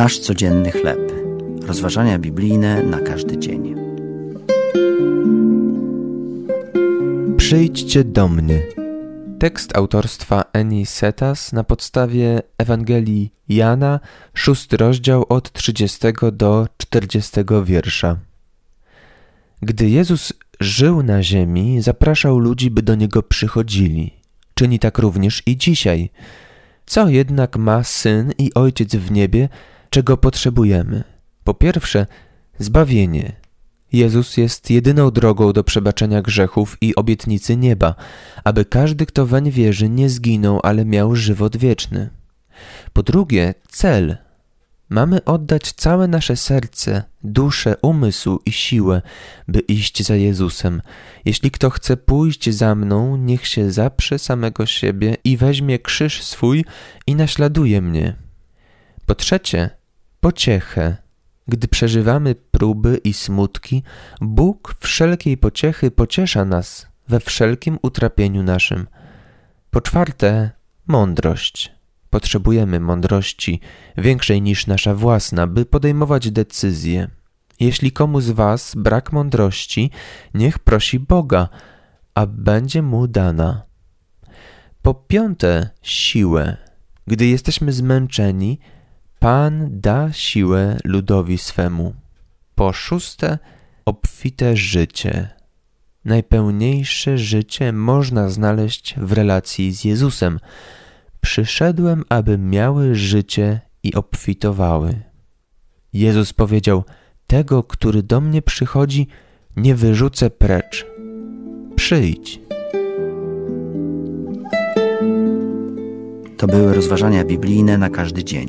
Nasz codzienny chleb. Rozważania biblijne na każdy dzień. Przyjdźcie do mnie. Tekst autorstwa Eni Setas na podstawie Ewangelii Jana, szósty rozdział od 30 do 40 wiersza. Gdy Jezus żył na ziemi, zapraszał ludzi, by do Niego przychodzili. Czyni tak również i dzisiaj. Co jednak ma Syn i Ojciec w niebie, czego potrzebujemy? Po pierwsze, zbawienie. Jezus jest jedyną drogą do przebaczenia grzechów i obietnicy nieba, aby każdy, kto weń wierzy, nie zginął, ale miał żywot wieczny. Po drugie, cel. Mamy oddać całe nasze serce, duszę, umysł i siłę, by iść za Jezusem. Jeśli kto chce pójść za mną, niech się zaprze samego siebie i weźmie krzyż swój i naśladuje mnie. Po trzecie, pociechę. Gdy przeżywamy próby i smutki, Bóg wszelkiej pociechy pociesza nas we wszelkim utrapieniu naszym. Po czwarte, mądrość. Potrzebujemy mądrości większej niż nasza własna, by podejmować decyzje. Jeśli komu z Was brak mądrości, niech prosi Boga, a będzie mu dana. Po piąte, siłę. Gdy jesteśmy zmęczeni, Pan da siłę ludowi swemu. Po szóste, obfite życie. Najpełniejsze życie można znaleźć w relacji z Jezusem. Przyszedłem, aby miały życie i obfitowały. Jezus powiedział: Tego, który do mnie przychodzi, nie wyrzucę precz. Przyjdź. To były rozważania biblijne na każdy dzień.